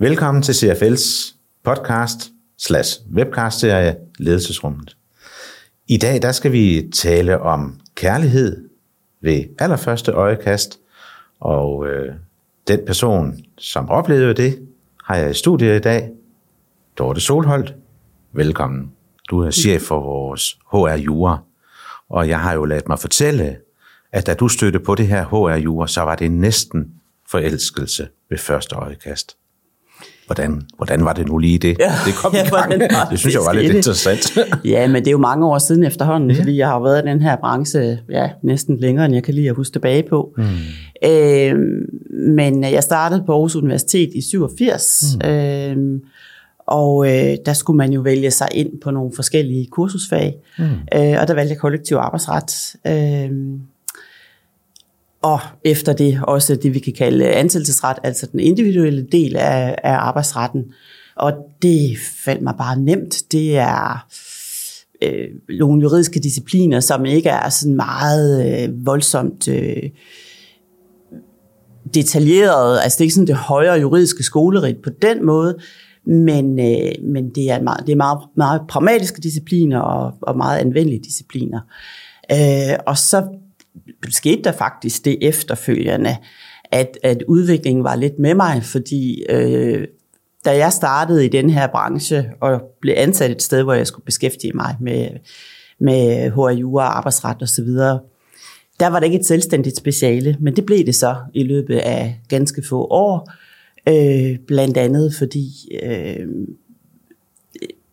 Velkommen til CFL's podcast slash webcast-serie Ledelsesrummet. I dag der skal vi tale om kærlighed ved allerførste øjekast, og øh, den person, som oplevede det, har jeg i studiet i dag, Dorte Solholdt. Velkommen. Du er chef for vores HR Jura, og jeg har jo ladet mig fortælle, at da du stødte på det her HR Jura, så var det næsten forelskelse ved første øjekast. Hvordan, hvordan var det nu lige det? Ja, det kom ja, i gang. var Det synes jeg det var lidt interessant. Ja, men det er jo mange år siden efterhånden, Ja. fordi jeg har været i den her branche ja, næsten længere, end jeg kan lide at huske tilbage på. Mm. Øh, men jeg startede på Aarhus Universitet i 87, mm. øh, og øh, der skulle man jo vælge sig ind på nogle forskellige kursusfag, mm. øh, og der valgte jeg kollektiv arbejdsret. Øh, og efter det også det, vi kan kalde ansættelsesret, altså den individuelle del af, af arbejdsretten. Og det faldt mig bare nemt. Det er øh, nogle juridiske discipliner, som ikke er sådan meget øh, voldsomt øh, detaljeret. Altså det er ikke sådan det højere juridiske skolerigt på den måde, men, øh, men det er, meget, det er meget, meget pragmatiske discipliner og, og meget anvendelige discipliner. Øh, og så skete der faktisk det efterfølgende, at, at udviklingen var lidt med mig, fordi øh, da jeg startede i den her branche og blev ansat et sted, hvor jeg skulle beskæftige mig med, med HR, jura, arbejdsret osv., der var det ikke et selvstændigt speciale, men det blev det så i løbet af ganske få år, øh, blandt andet fordi øh,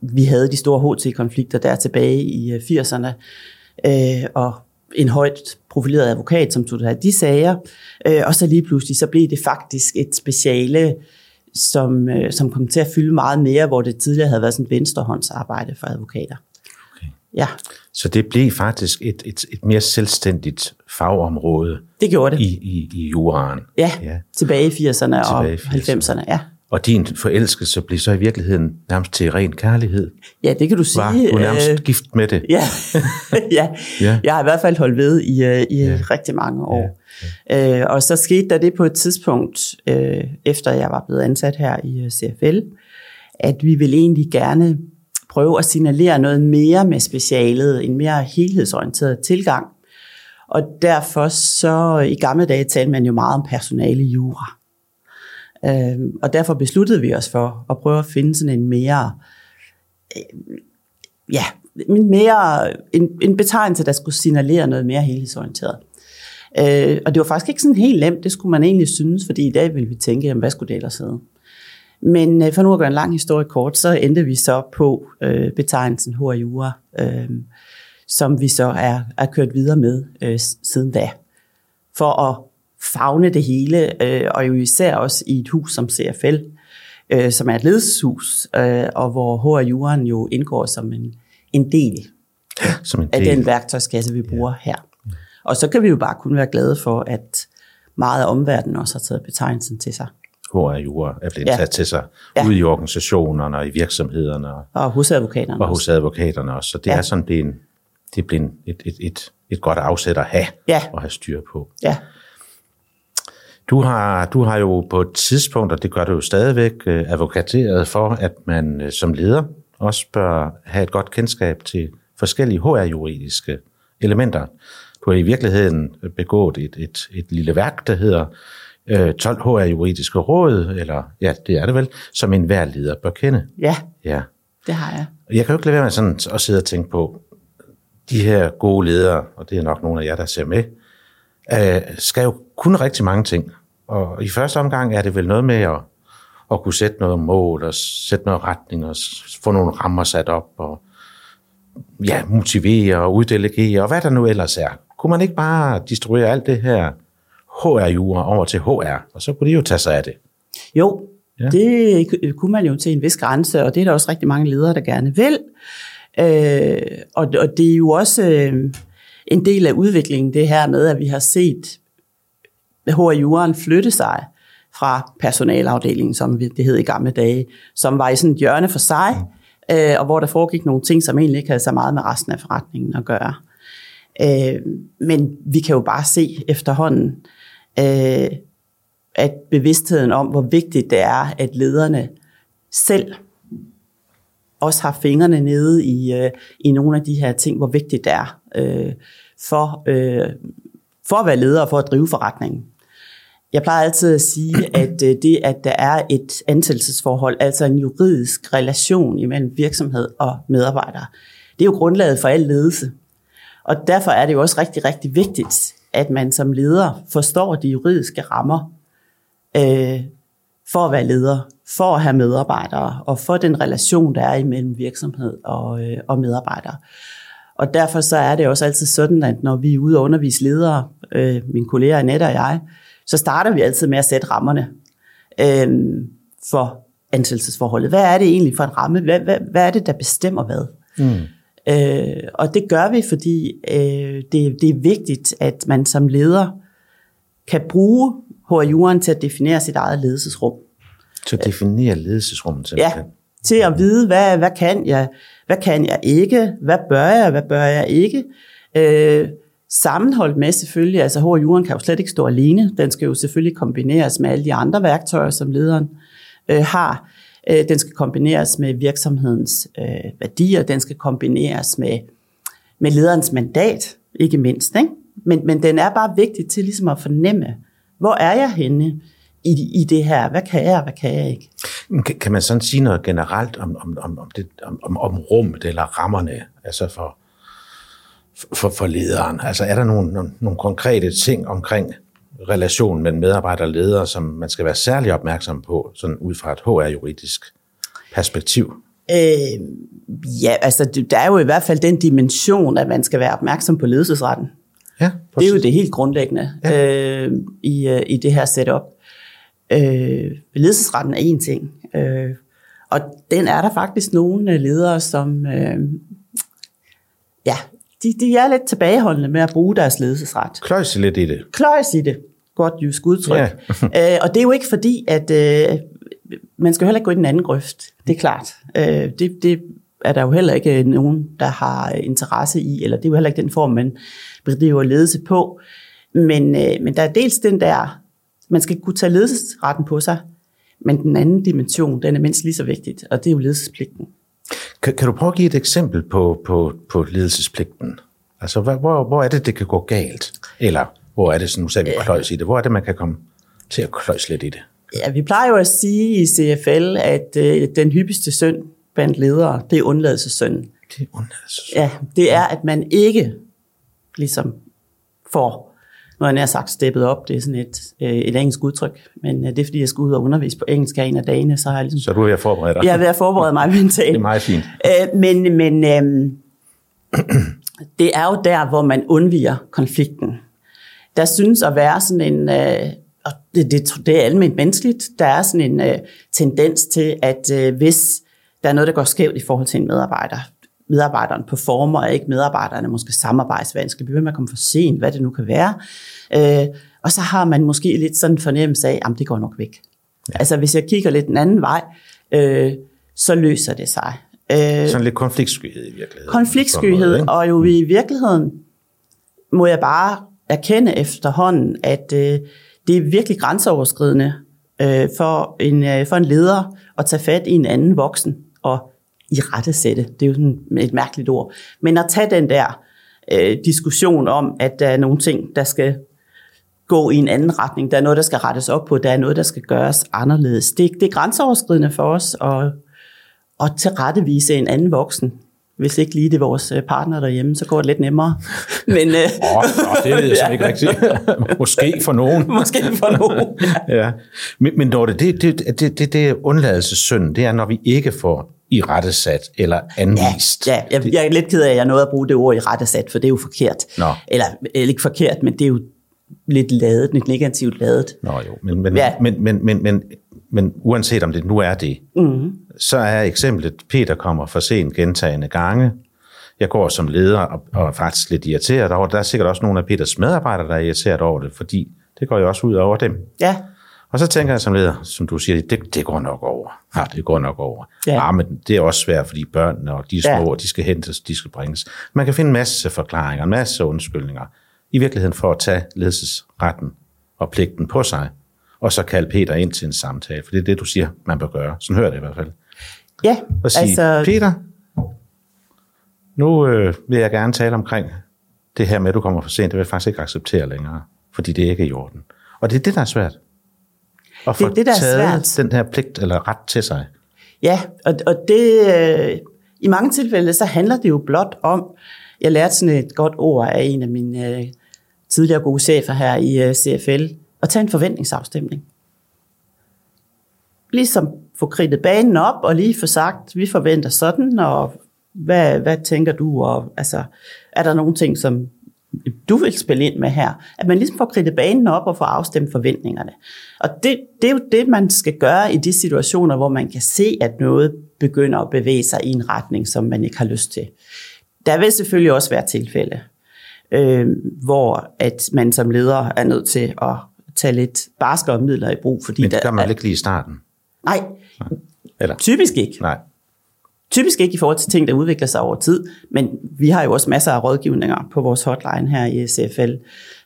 vi havde de store HT-konflikter der tilbage i øh, 80'erne, øh, og en højt profileret advokat, som tog de sager, øh, og så lige pludselig, så blev det faktisk et speciale, som, øh, som kom til at fylde meget mere, hvor det tidligere havde været sådan venstrehåndsarbejde for advokater. Okay. Ja, Så det blev faktisk et, et, et mere selvstændigt fagområde det gjorde det. i, i, i juraen. Ja, Ja. tilbage i 80'erne og Tilbage i 80'erne. 90'erne. Ja. Og din forelskelse blev så i virkeligheden nærmest til ren kærlighed. ja, det kan du sige. Var du nærmest øh, gift med det? Ja. ja. Ja. jeg har i hvert fald holdt ved i, øh, i Ja. ja. rigtig mange år. Ja. Øh, og så skete der det på et tidspunkt, øh, efter jeg var blevet ansat her i øh, CFL, at vi ville egentlig gerne prøve at signalere noget mere med specialet, en mere helhedsorienteret tilgang. Og derfor så i gamle dage talte man jo meget om personale jura. Øh, og derfor besluttede vi os for at prøve at finde sådan en mere øh, ja, en, mere, en, en betegnelse, der skulle signalere noget mere helhedsorienteret. Øh, og det var faktisk ikke sådan helt nemt, det skulle man egentlig synes, fordi i dag ville vi tænke, jamen, hvad skulle det ellers hedde? Men øh, for nu at gøre en lang historie kort, så endte vi så på øh, betegnelsen HRJura, øh, som vi så er, er kørt videre med øh, siden da. For at fagne det hele, øh, og jo især også i et hus som CFL, øh, som er et ledelseshus, øh, og hvor HR Juren jo indgår som en, en del Som en af del. den værktøjskasse, vi bruger her. Og så kan vi jo bare kun være glade for, at meget af omverdenen også har taget betegnelsen til sig. HR jura er blevet Ja. taget til sig Ja. ude i organisationerne og i virksomhederne og, hos advokaterne og hos advokaterne også. Så det ja. Ja. er sådan det er en, det er blevet et, et, et, et godt afsæt at have Ja. og have styr på. Ja, Du har, du har jo på et tidspunkt, og det gør du jo stadigvæk, øh, advokateret for, at man øh, som leder også bør have et godt kendskab til forskellige HR-juridiske elementer. Du har i virkeligheden begået et, et, et lille værk, der hedder øh, 12 HR-juridiske råd, eller ja, det er det vel, som enhver leder bør kende. ja, Ja. det har jeg. Jeg kan jo ikke lade være med sådan at sidde og tænke på, de her gode ledere, og det er nok nogle af jer, der ser med, øh, skal jo kunne rigtig mange ting. Og i første omgang er det vel noget med at, at kunne sætte noget mål, og sætte noget retning, og få nogle rammer sat op, og ja, motivere og uddelegere, og hvad der nu ellers er. Kunne man ikke bare distribuere alt det her HR-jura over til HR, og så kunne de jo tage sig af det. Jo, Ja. det ku- kunne man jo til en vis grænse, og det er der også rigtig mange ledere, der gerne vil. Øh, og, og det er jo også øh, en del af udviklingen, det her med, at vi har set HR Juren flytte sig fra personalafdelingen, som det hed i gamle dage, som var i sådan et hjørne for sig, øh, og hvor der foregik nogle ting, som egentlig ikke havde så meget med resten af forretningen at gøre. Øh, men vi kan jo bare se efterhånden, øh, at bevidstheden om, hvor vigtigt det er, at lederne selv også har fingrene nede i, øh, i nogle af de her ting, hvor vigtigt det er øh, for, øh, for at være leder og for at drive forretningen. Jeg plejer altid at sige, at øh, det, at der er et ansættelsesforhold, altså en juridisk relation imellem virksomhed og medarbejdere, det er jo grundlaget for al ledelse. Og derfor er det jo også rigtig, rigtig vigtigt, at man som leder forstår de juridiske rammer øh, for at være leder, for at have medarbejdere, og for den relation, der er imellem virksomhed og, øh, og medarbejdere. Og derfor så er det også altid sådan, at når vi er ude og undervise ledere, øh, mine kolleger Annette og jeg, så starter vi altid med at sætte rammerne øh, for ansættelsesforholdet. Hvad er det egentlig for en ramme? Hvad, hvad, hvad er det, der bestemmer hvad? Mm. Øh, og det gør vi, fordi øh, det, det er vigtigt, at man som leder kan bruge HRU'en til at definere sit eget ledelsesrum. Til at definere ledelsesrummet? Ja, til at vide, hvad, hvad kan jeg, hvad kan jeg ikke, hvad bør jeg, hvad bør jeg ikke. Øh, sammenholdt med selvfølgelig, altså HRU'en kan jo slet ikke stå alene, den skal jo selvfølgelig kombineres med alle de andre værktøjer, som lederen øh, har. Øh, den skal kombineres med virksomhedens øh, værdier, den skal kombineres med, med lederens mandat, ikke mindst. Ikke? Men, men den er bare vigtig til ligesom at fornemme, hvor er jeg henne i, i det her? Hvad kan jeg, hvad kan jeg ikke? Kan, kan man sådan sige noget generelt om, om, om, om, det, om, om rummet eller rammerne, altså for, for, for lederen? Altså er der nogle, nogle, nogle konkrete ting omkring relation mellem medarbejder og ledere, som man skal være særlig opmærksom på, sådan ud fra et HR-juridisk perspektiv? Øh, ja, altså der er jo i hvert fald den dimension, at man skal være opmærksom på ledelsesretten. Ja, det er jo det helt grundlæggende ja. øh, i, øh, i det her setup. Øh, ledelsesretten er en ting, øh, og den er der faktisk nogle ledere, som øh, ja, de, de er lidt tilbageholdende med at bruge deres ledelsesret. Kløjs lidt i det. Kløjs i det. Godt jysk udtryk. Ja. øh, og det er jo ikke fordi, at øh, man skal heller ikke gå i den anden grøft. Det er klart. Øh, det, det er der jo heller ikke nogen, der har interesse i, eller det er jo heller ikke den form, man bedriver ledelse på. Men, øh, men der er dels den der, man skal kunne tage ledelsesretten på sig, men den anden dimension, den er mindst lige så vigtigt, og det er jo ledelsespligten. Kan, kan du prøve at give et eksempel på, på, på ledelsespligten? Altså, hvor, hvor er det, det kan gå galt? Eller hvor er det, så nu sagde vi kløjs i det, hvor er det, man kan komme til at kløjs lidt i det? Ja, vi plejer jo at sige i CFL, at øh, den hyppigste synd blandt ledere, det er undladelsessynden. Det er undladelsessynden. Ja, det er, at man ikke ligesom får, når jeg har sagt steppet op, det er sådan et, øh, et engelsk udtryk, men øh, det er fordi, jeg skal ud og undervise på engelsk her en af dagene, så har jeg ligesom... Så du er ved at forberede dig? Jeg er ved at forberede mig mentalt. det er meget fint. Øh, men men øh, det er jo der, hvor man undviger konflikten. Der synes at være sådan en... Øh, og det, det, det er almindeligt menneskeligt, der er sådan en øh, tendens til, at øh, hvis der er noget, der går skævt i forhold til en medarbejder, medarbejderen performer, og ikke medarbejderne måske samarbejdsvanskelige, bliver med at komme for sent, hvad det nu kan være. Øh, og så har man måske lidt sådan en fornemmelse af, at det går nok væk. Ja. Altså hvis jeg kigger lidt den anden vej, øh, så løser det sig. Øh, sådan lidt konfliktskyhed i virkeligheden. Konfliktskyhed, måde, og jo i virkeligheden må jeg bare erkende efterhånden, at øh, det er virkelig grænseoverskridende øh, for, en, øh, for en leder at tage fat i en anden voksen og i rette sætte. Det er jo sådan et mærkeligt ord. Men at tage den der øh, diskussion om, at der er nogle ting, der skal gå i en anden retning, der er noget, der skal rettes op på, der er noget, der skal gøres anderledes. Det, det er grænseoverskridende for os at, at tilrettevise en anden voksen. Hvis ikke lige det er vores øh, partner derhjemme, så går det lidt nemmere. Men, øh, oh, det ved jeg så ikke rigtigt. Måske for nogen. Måske for nogen. Ja. ja. Men, men Dorte, det, det, det, det, det undladelsessynd, det er, når vi ikke får i rettesat eller anvist. Ja, ja jeg, jeg er lidt ked af, at jeg nåede at bruge det ord i rettesat, for det er jo forkert. Nå. Eller, eller ikke forkert, men det er jo lidt ladet, lidt negativt ladet. Nå jo, men, men, ja. men, men, men, men, men uanset om det nu er det, mm-hmm. så er eksemplet, Peter kommer for sent gentagende gange. Jeg går som leder og, og er faktisk lidt irriteret over det. Der er sikkert også nogle af Peters medarbejdere, der er irriteret over det, fordi det går jo også ud over dem. Ja. Og så tænker jeg som leder, som du siger, det, det går nok over. Ja, det går nok over. Ja. Ah, men det er også svært, fordi børnene og de små, ja. de skal hentes, de skal bringes. Man kan finde en masse forklaringer, en masse undskyldninger, i virkeligheden for at tage ledelsesretten og pligten på sig, og så kalde Peter ind til en samtale, for det er det, du siger, man bør gøre. Sådan hører det i hvert fald. Ja, Og sige, altså. Peter, nu øh, vil jeg gerne tale omkring det her med, at du kommer for sent. Det vil jeg faktisk ikke acceptere længere, fordi det er ikke i orden. Og det er det, der er svært. Få Det er det, der er taget svært. den her pligt eller ret til sig. Ja, og, og det, øh, i mange tilfælde, så handler det jo blot om, jeg lærte sådan et godt ord af en af mine øh, tidligere gode chefer her i øh, CFL, at tage en forventningsafstemning. Ligesom få kridtet banen op, og lige få sagt, vi forventer sådan, og hvad, hvad tænker du, og altså, er der nogle ting, som du vil spille ind med her? At man ligesom får kridtet banen op og får afstemt forventningerne. Og det, det er jo det, man skal gøre i de situationer, hvor man kan se, at noget begynder at bevæge sig i en retning, som man ikke har lyst til. Der vil selvfølgelig også være tilfælde, øh, hvor at man som leder er nødt til at tage lidt barskere midler i brug. Fordi Men det der, gør man vel ikke lige i starten. Nej, Eller? typisk ikke. Nej. Typisk ikke i forhold til ting, der udvikler sig over tid, men vi har jo også masser af rådgivninger på vores hotline her i CFL,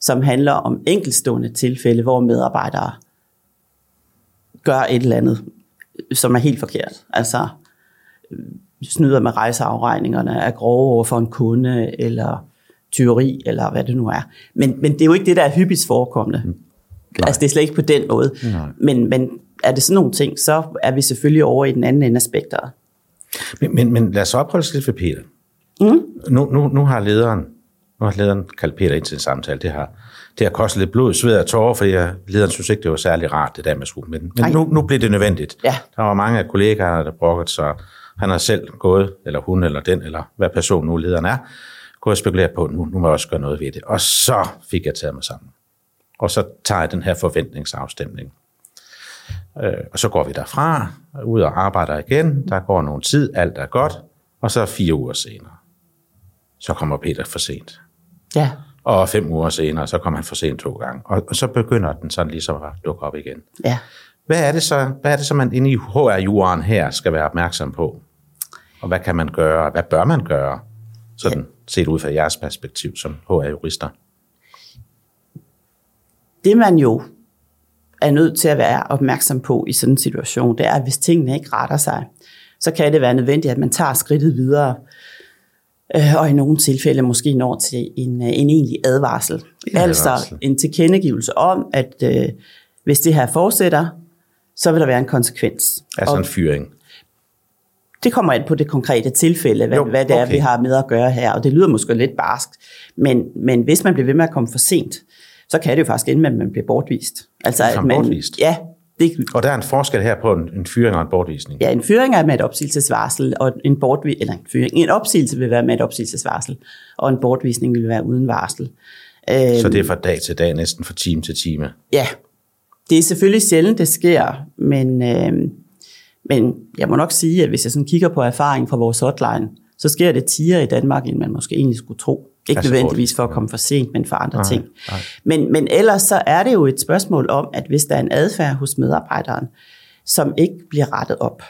som handler om enkeltstående tilfælde, hvor medarbejdere gør et eller andet, som er helt forkert. Altså snyder med rejseafregningerne, er grove over for en kunde, eller tyveri, eller hvad det nu er. Men, men det er jo ikke det, der er hyppigst forekommende. Nej. Altså det er slet ikke på den måde. Nej. Men, men er det sådan nogle ting, så er vi selvfølgelig over i den anden ende af spektret. Men, men, men lad os opholde os lidt ved Peter. Mm. Nu, nu, nu har lederen nu har lederen kaldt Peter ind til en samtale. Det har, det har kostet lidt blod, sved og tårer, fordi jeg, lederen synes ikke, det var særlig rart, det der med skole. Men, men Ej. nu, nu blev det nødvendigt. Ja. Der var mange af kollegaerne, der brokkede sig. Han har selv gået, eller hun, eller den, eller hvad person nu lederen er, gået og spekuleret på, nu, nu må jeg også gøre noget ved det. Og så fik jeg taget mig sammen. Og så tager jeg den her forventningsafstemning. Øh, og så går vi derfra, ud og arbejder igen. Der går nogle tid, alt er godt. Og så fire uger senere, så kommer Peter for sent. Ja. Og fem uger senere, så kommer han for sent to gange. Og, og så begynder den sådan ligesom at dukke op igen. Ja. Hvad er det så, hvad er det så man inde i HR-juraen her skal være opmærksom på? Og hvad kan man gøre? Hvad bør man gøre? Sådan set ud fra jeres perspektiv som HR-jurister. Det man jo er nødt til at være opmærksom på i sådan en situation, det er, at hvis tingene ikke retter sig, så kan det være nødvendigt, at man tager skridtet videre, øh, og i nogle tilfælde måske når til en, øh, en egentlig advarsel. En altså advarsel. en tilkendegivelse om, at øh, hvis det her fortsætter, så vil der være en konsekvens. Altså og en fyring. det kommer ind på det konkrete tilfælde, hvad, Jo, hvad det er, okay. vi har med at gøre her, og det lyder måske lidt barskt, men, men hvis man bliver ved med at komme for sent, så kan det jo faktisk ende med, at man bliver bortvist. Altså, at man, bortvist? Ja, det, Og der er en forskel her på en, en fyring og en bortvisning. ja, en fyring er med et opsigelsesvarsel, og en, bortvi, eller en, fyring, en opsigelse vil være med et opsigelsesvarsel, og en bortvisning vil være uden varsel. Øhm, Så det er fra dag til dag, næsten fra time til time. Ja, det er selvfølgelig sjældent, det sker, men, øh, men jeg må nok sige, at hvis jeg sådan kigger på erfaring fra vores hotline, så sker det tiere i Danmark, end man måske egentlig skulle tro. Ikke Altså, nødvendigvis for at komme for sent, men for andre Nej, ting. nej. Men, men ellers så er det jo et spørgsmål om, at hvis der er en adfærd hos medarbejderen, som ikke bliver rettet op,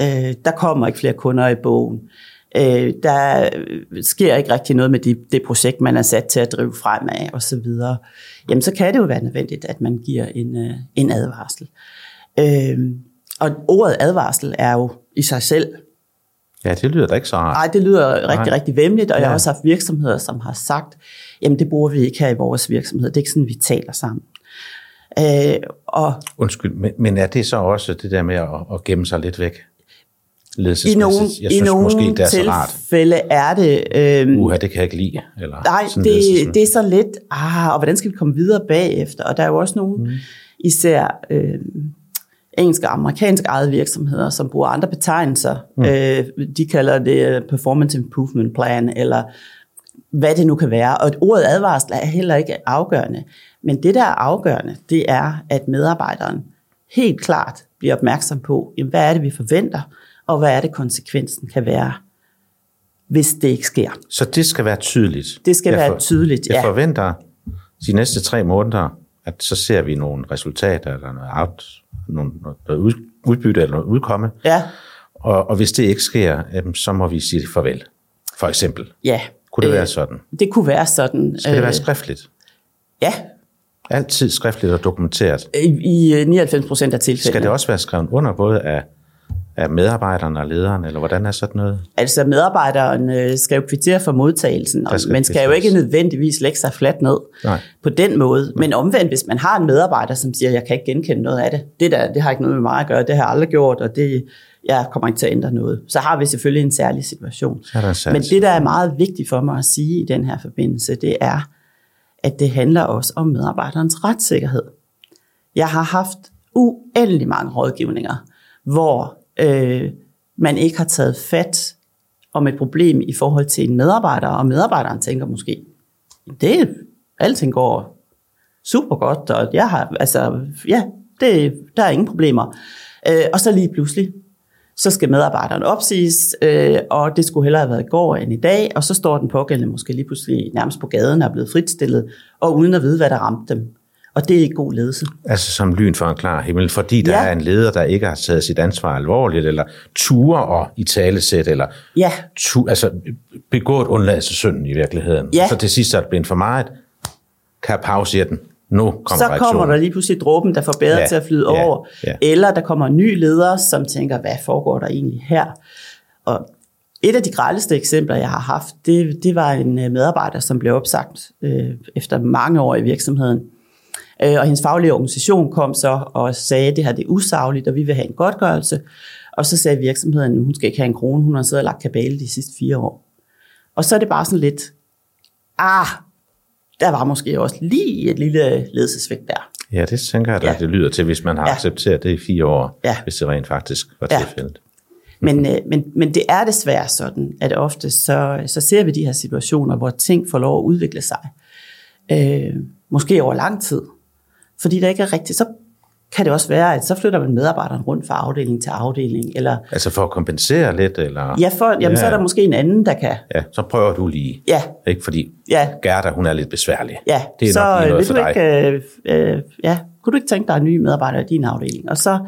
øh, der kommer ikke flere kunder i bogen, øh, der sker ikke rigtig noget med det, det projekt, man er sat til at drive fremad og så videre, jamen så kan det jo være nødvendigt, at man giver en, øh, en advarsel. Øh, og ordet advarsel er jo i sig selv Ja, det lyder da ikke så rart. Nej, det lyder rigtig, Nej. rigtig vemmeligt, og jeg Ja. har også haft virksomheder, som har sagt, jamen det bruger vi ikke her i vores virksomhed, det er ikke sådan, vi taler sammen. Øh, og Undskyld, men, men er det så også det der med at, at gemme sig lidt væk? i nogle, jeg i synes nogle måske, det er så rart. tilfælde er det... Øh, Uha, det kan jeg ikke lide. Eller Nej, sådan det, det er så lidt, ah, og hvordan skal vi komme videre bagefter? Og der er jo også nogle, mm. især øh, engelske og amerikanske ejede virksomheder, som bruger andre betegnelser. Mm. Øh, de kalder det performance improvement plan, eller hvad det nu kan være. Og et ordet advarsel er heller ikke afgørende. Men det, der er afgørende, det er, at medarbejderen helt klart bliver opmærksom på, jamen, hvad er det, vi forventer, og hvad er det, konsekvensen kan være, hvis det ikke sker. Så det skal være tydeligt. Det skal jeg være tydeligt, Jeg ja. forventer de næste tre måneder, at så ser vi nogle resultater, eller noget, out, nogle, noget ud- udbytte eller noget udkomme. Ja, Og, og hvis det ikke sker, så må vi sige farvel. For eksempel. ja. Kunne det Øh, være sådan? Det kunne være sådan. Skal det være skriftligt? Ja, Altid skriftligt og dokumenteret. I, i 99 procent af tilfældene. Skal det også være skrevet under både af, af medarbejderne og lederen, eller hvordan er sådan noget? Altså medarbejderen øh, skal jo kvittere for modtagelsen, og skal man skal jo ikke nødvendigvis lægge sig fladt ned Nej. på den måde. Men omvendt, hvis man har en medarbejder, som siger, jeg kan ikke genkende noget af det, det, der, det har ikke noget med mig at gøre, det har jeg aldrig gjort, og det, jeg kommer ikke til at ændre noget. Så har vi selvfølgelig en særlig situation. En særlig Men det, der er meget vigtigt for mig at sige i den her forbindelse, det er, at det handler også om medarbejderens retssikkerhed. Jeg har haft uendelig mange rådgivninger, hvor øh, man ikke har taget fat om et problem i forhold til en medarbejder, og medarbejderen tænker måske, det alting går super godt, og jeg har, altså, ja, det, der er ingen problemer. Øh, og så lige pludselig, så skal medarbejderen opsiges, øh, og det skulle hellere have været i går end i dag, og så står den pågældende måske lige pludselig nærmest på gaden og er blevet fritstillet, og uden at vide, hvad der ramte dem. Og det er ikke god ledelse. Altså som lyn for en klar himmel, fordi der Ja. er en leder, der ikke har taget sit ansvar alvorligt, eller ture og i talesæt, eller Ja, tu, altså begået undladelsessynden i virkeligheden. Ja. Så til sidst er det blevet for meget. Kan pause den. Nu kommer så reaktionen. kommer der lige pludselig dråben, der får bedre Ja, til at flyde ja, over. ja. Eller der kommer en ny leder, som tænker, hvad foregår der egentlig her? Og et af de grældeste eksempler, jeg har haft, det, det var en øh, medarbejder, som blev opsagt øh, efter mange år i virksomheden. Øh, og hendes faglige organisation kom så og sagde, at det her det er usagligt, og vi vil have en godtgørelse. Og så sagde virksomheden, at hun skal ikke have en krone, hun har siddet og lagt kabale de sidste fire år. Og så er det bare sådan lidt, ah, der var måske også lige et lille ledelsesvægt der. Ja, det tænker jeg da, Ja. det lyder til, hvis man har Ja. accepteret det i fire år, Ja. hvis det rent faktisk var Ja. tilfældet. Men, øh, men, men det er desværre sådan, at ofte så, så ser vi de her situationer, hvor ting får lov at udvikle sig. Øh, måske over lang tid. Fordi der ikke er rigtigt, så kan det også være, at så flytter man medarbejderen rundt fra afdeling til afdeling. Eller, Altså for at kompensere lidt, eller... ja, for, jamen, så er der måske en anden, der kan. ja, så prøver du lige. Ja, Ikke fordi ja, Gerda, hun er lidt besværlig. ja. Det er så nok lige øh, noget for du dig. ikke, øh, øh, ja, kunne du ikke tænke dig en ny medarbejder i din afdeling? Og så,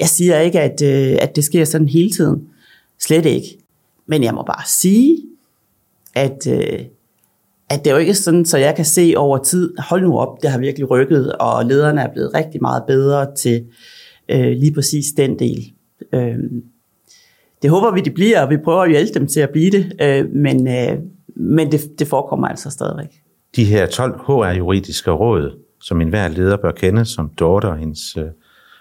jeg siger ikke, at, øh, at det sker sådan hele tiden. Slet ikke. Men jeg må bare sige, at, øh, at det er jo ikke sådan, så jeg kan se over tid, hold nu op, det har virkelig rykket, og lederne er blevet rigtig meget bedre til øh, lige præcis den del. Øh, det håber vi, de bliver, og vi prøver at hjælpe dem til at blive det, øh, men, øh, men det, det forekommer altså stadigvæk. De her 12 HR-juridiske råd, som enhver leder bør kende, som Dorte og hendes øh,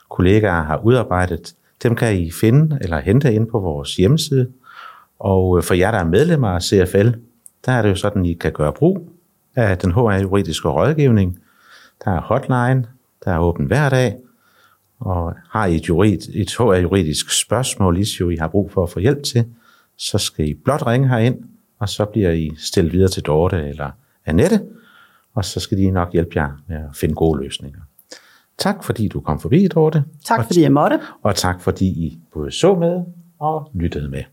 kollegaer har udarbejdet, dem kan I finde eller hente ind på vores hjemmeside. Og øh, for jer, der er medlemmer af CFL, der er det jo sådan, I kan gøre brug af den HR-juridiske rådgivning. Der er hotline, der er åben hver dag, og har I et, jurid, et HR-juridisk spørgsmål, issue, I har brug for at få hjælp til, så skal I blot ringe herind, og så bliver I stillet videre til Dorte eller Annette, og så skal de nok hjælpe jer med at finde gode løsninger. Tak fordi du kom forbi, Dorte. Tak fordi jeg måtte. og tak fordi I både så med og lyttede med.